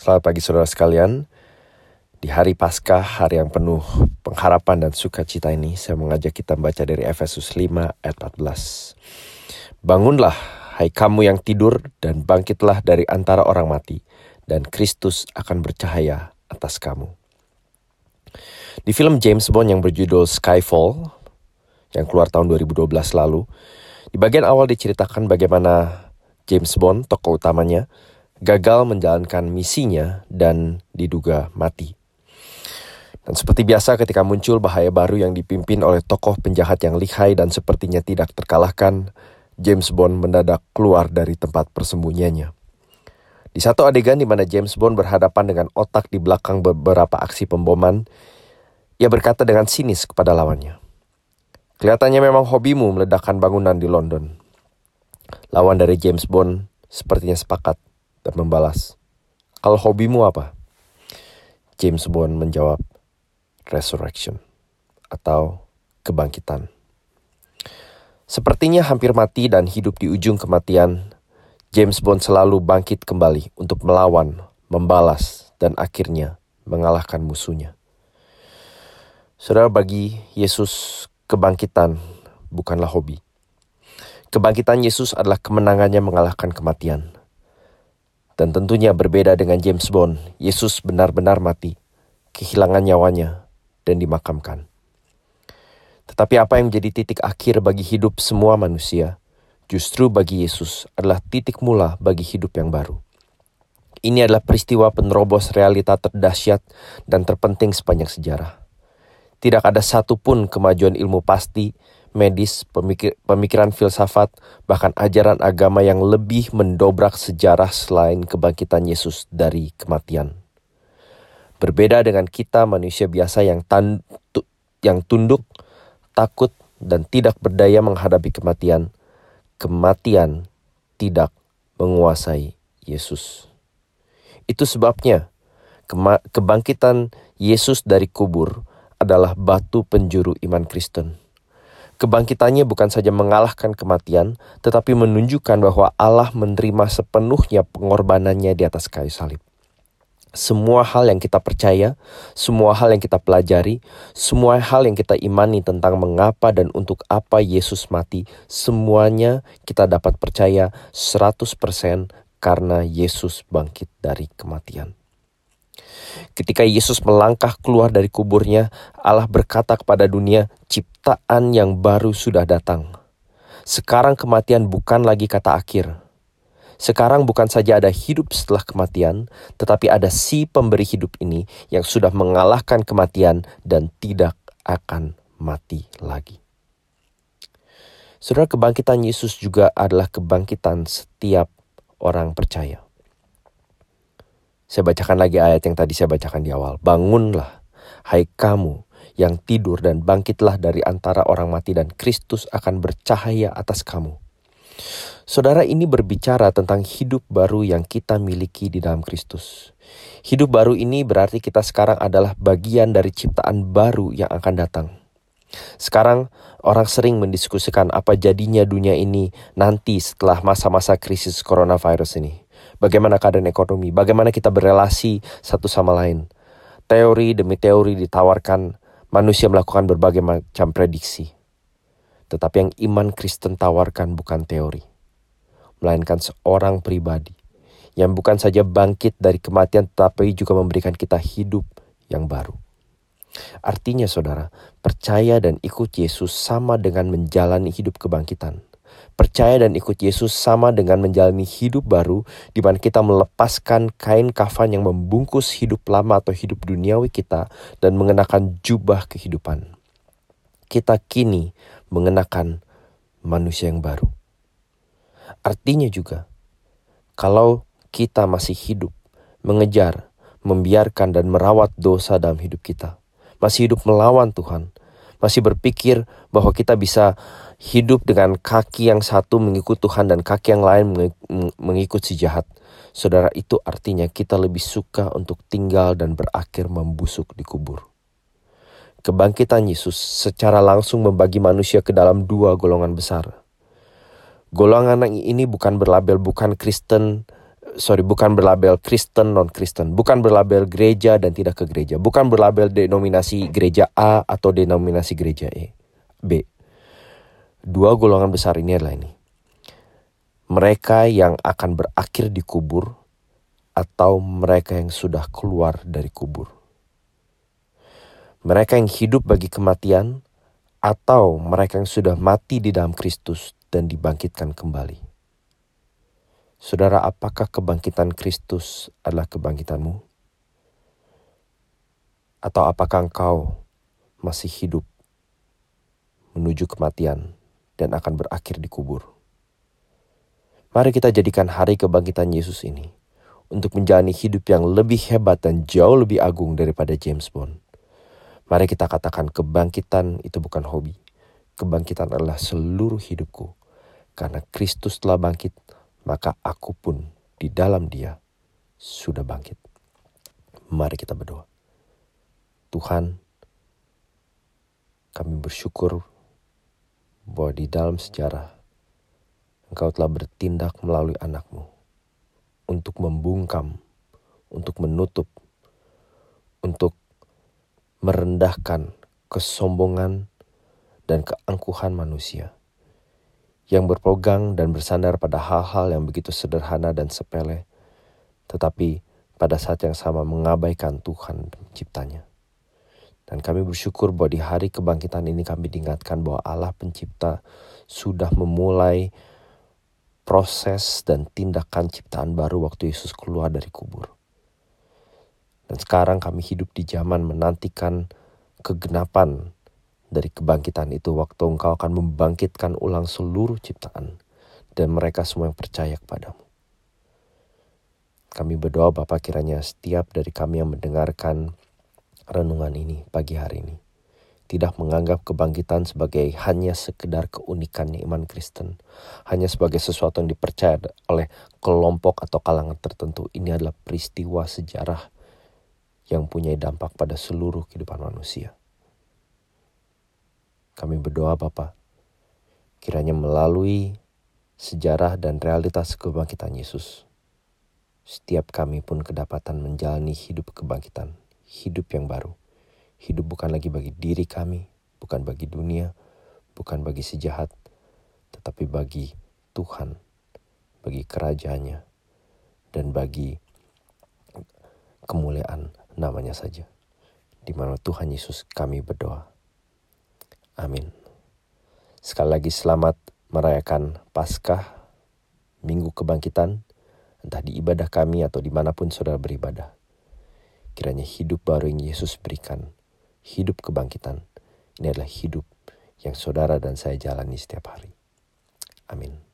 Selamat pagi saudara sekalian. Di hari Paskah, hari yang penuh pengharapan dan sukacita ini, saya mengajak kita membaca dari Efesus 5 ayat 14. Bangunlah, hai kamu yang tidur, dan bangkitlah dari antara orang mati, dan Kristus akan bercahaya atas kamu. Di film James Bond yang berjudul Skyfall, yang keluar tahun 2012 lalu, di bagian awal diceritakan bagaimana James Bond, tokoh utamanya, gagal menjalankan misinya dan diduga mati. Dan seperti biasa ketika muncul bahaya baru yang dipimpin oleh tokoh penjahat yang lihai dan sepertinya tidak terkalahkan, James Bond mendadak keluar dari tempat persembunyiannya. Di satu adegan di mana James Bond berhadapan dengan otak di belakang beberapa aksi pemboman, ia berkata dengan sinis kepada lawannya. Kelihatannya memang hobimu meledakkan bangunan di London. Lawan dari James Bond sepertinya sepakat dan membalas, Kalau hobimu apa? James Bond menjawab, resurrection atau kebangkitan. Sepertinya hampir mati dan hidup di ujung kematian, James Bond selalu bangkit kembali untuk melawan, membalas, dan akhirnya mengalahkan musuhnya. Saudara, bagi Yesus, kebangkitan bukanlah hobi. Kebangkitan Yesus adalah kemenangannya mengalahkan kematian. Dan tentunya berbeda dengan James Bond, Yesus benar-benar mati, kehilangan nyawanya, dan dimakamkan. Tetapi apa yang menjadi titik akhir bagi hidup semua manusia, justru bagi Yesus adalah titik mula bagi hidup yang baru. Ini adalah peristiwa penerobos realita terdahsyat dan terpenting sepanjang sejarah. Tidak ada satupun kemajuan ilmu pasti, medis, pemikir, pemikiran filsafat, bahkan ajaran agama yang lebih mendobrak sejarah selain kebangkitan Yesus dari kematian. Berbeda dengan kita manusia biasa yang tan yang tunduk, takut, dan tidak berdaya menghadapi kematian, kematian tidak menguasai Yesus. Itu sebabnya kebangkitan Yesus dari kubur adalah batu penjuru iman Kristen. Kebangkitannya bukan saja mengalahkan kematian, tetapi menunjukkan bahwa Allah menerima sepenuhnya pengorbanannya di atas kayu salib semua hal yang kita percaya, semua hal yang kita pelajari, semua hal yang kita imani tentang mengapa dan untuk apa Yesus mati, semuanya kita dapat percaya 100% karena Yesus bangkit dari kematian. Ketika Yesus melangkah keluar dari kuburnya, Allah berkata kepada dunia, "Ciptaan yang baru sudah datang." Sekarang kematian bukan lagi kata akhir, sekarang bukan saja ada hidup setelah kematian, tetapi ada si pemberi hidup ini yang sudah mengalahkan kematian dan tidak akan mati lagi. Saudara, kebangkitan Yesus juga adalah kebangkitan setiap orang percaya. Saya bacakan lagi ayat yang tadi saya bacakan di awal. Bangunlah, hai kamu yang tidur dan bangkitlah dari antara orang mati dan Kristus akan bercahaya atas kamu. Saudara ini berbicara tentang hidup baru yang kita miliki di dalam Kristus. Hidup baru ini berarti kita sekarang adalah bagian dari ciptaan baru yang akan datang. Sekarang orang sering mendiskusikan apa jadinya dunia ini nanti setelah masa-masa krisis coronavirus ini. Bagaimana keadaan ekonomi, bagaimana kita berelasi satu sama lain. Teori demi teori ditawarkan, manusia melakukan berbagai macam prediksi. Tetapi yang iman Kristen tawarkan bukan teori melainkan seorang pribadi yang bukan saja bangkit dari kematian tetapi juga memberikan kita hidup yang baru. Artinya saudara, percaya dan ikut Yesus sama dengan menjalani hidup kebangkitan. Percaya dan ikut Yesus sama dengan menjalani hidup baru di mana kita melepaskan kain kafan yang membungkus hidup lama atau hidup duniawi kita dan mengenakan jubah kehidupan. Kita kini mengenakan manusia yang baru. Artinya juga, kalau kita masih hidup, mengejar, membiarkan dan merawat dosa dalam hidup kita, masih hidup melawan Tuhan, masih berpikir bahwa kita bisa hidup dengan kaki yang satu mengikut Tuhan dan kaki yang lain mengikut si jahat. Saudara, itu artinya kita lebih suka untuk tinggal dan berakhir membusuk di kubur. Kebangkitan Yesus secara langsung membagi manusia ke dalam dua golongan besar, Golongan ini bukan berlabel bukan Kristen sorry bukan berlabel Kristen non Kristen, bukan berlabel gereja dan tidak ke gereja, bukan berlabel denominasi gereja A atau denominasi gereja E, B. Dua golongan besar ini adalah ini. Mereka yang akan berakhir di kubur atau mereka yang sudah keluar dari kubur. Mereka yang hidup bagi kematian atau mereka yang sudah mati di dalam Kristus dan dibangkitkan kembali. Saudara, apakah kebangkitan Kristus adalah kebangkitanmu? Atau apakah engkau masih hidup menuju kematian dan akan berakhir di kubur? Mari kita jadikan hari kebangkitan Yesus ini untuk menjalani hidup yang lebih hebat dan jauh lebih agung daripada James Bond. Mari kita katakan kebangkitan itu bukan hobi. Kebangkitan adalah seluruh hidupku. Karena Kristus telah bangkit, maka aku pun di dalam dia sudah bangkit. Mari kita berdoa. Tuhan, kami bersyukur bahwa di dalam sejarah Engkau telah bertindak melalui anakmu untuk membungkam, untuk menutup, untuk merendahkan kesombongan dan keangkuhan manusia yang berpegang dan bersandar pada hal-hal yang begitu sederhana dan sepele, tetapi pada saat yang sama mengabaikan Tuhan penciptanya. Dan kami bersyukur bahwa di hari kebangkitan ini kami diingatkan bahwa Allah pencipta sudah memulai proses dan tindakan ciptaan baru waktu Yesus keluar dari kubur. Dan sekarang kami hidup di zaman menantikan kegenapan dari kebangkitan itu waktu engkau akan membangkitkan ulang seluruh ciptaan dan mereka semua yang percaya kepadamu. Kami berdoa Bapak kiranya setiap dari kami yang mendengarkan renungan ini pagi hari ini tidak menganggap kebangkitan sebagai hanya sekedar keunikan iman Kristen, hanya sebagai sesuatu yang dipercaya oleh kelompok atau kalangan tertentu. Ini adalah peristiwa sejarah yang punya dampak pada seluruh kehidupan manusia. Kami berdoa Bapa, kiranya melalui sejarah dan realitas kebangkitan Yesus, setiap kami pun kedapatan menjalani hidup kebangkitan, hidup yang baru. Hidup bukan lagi bagi diri kami, bukan bagi dunia, bukan bagi sejahat, tetapi bagi Tuhan, bagi kerajaannya, dan bagi kemuliaan namanya saja. Di mana Tuhan Yesus kami berdoa. Amin. Sekali lagi selamat merayakan Paskah, Minggu Kebangkitan, entah di ibadah kami atau di mana pun saudara beribadah. Kiranya hidup baru yang Yesus berikan, hidup kebangkitan, ini adalah hidup yang saudara dan saya jalani setiap hari. Amin.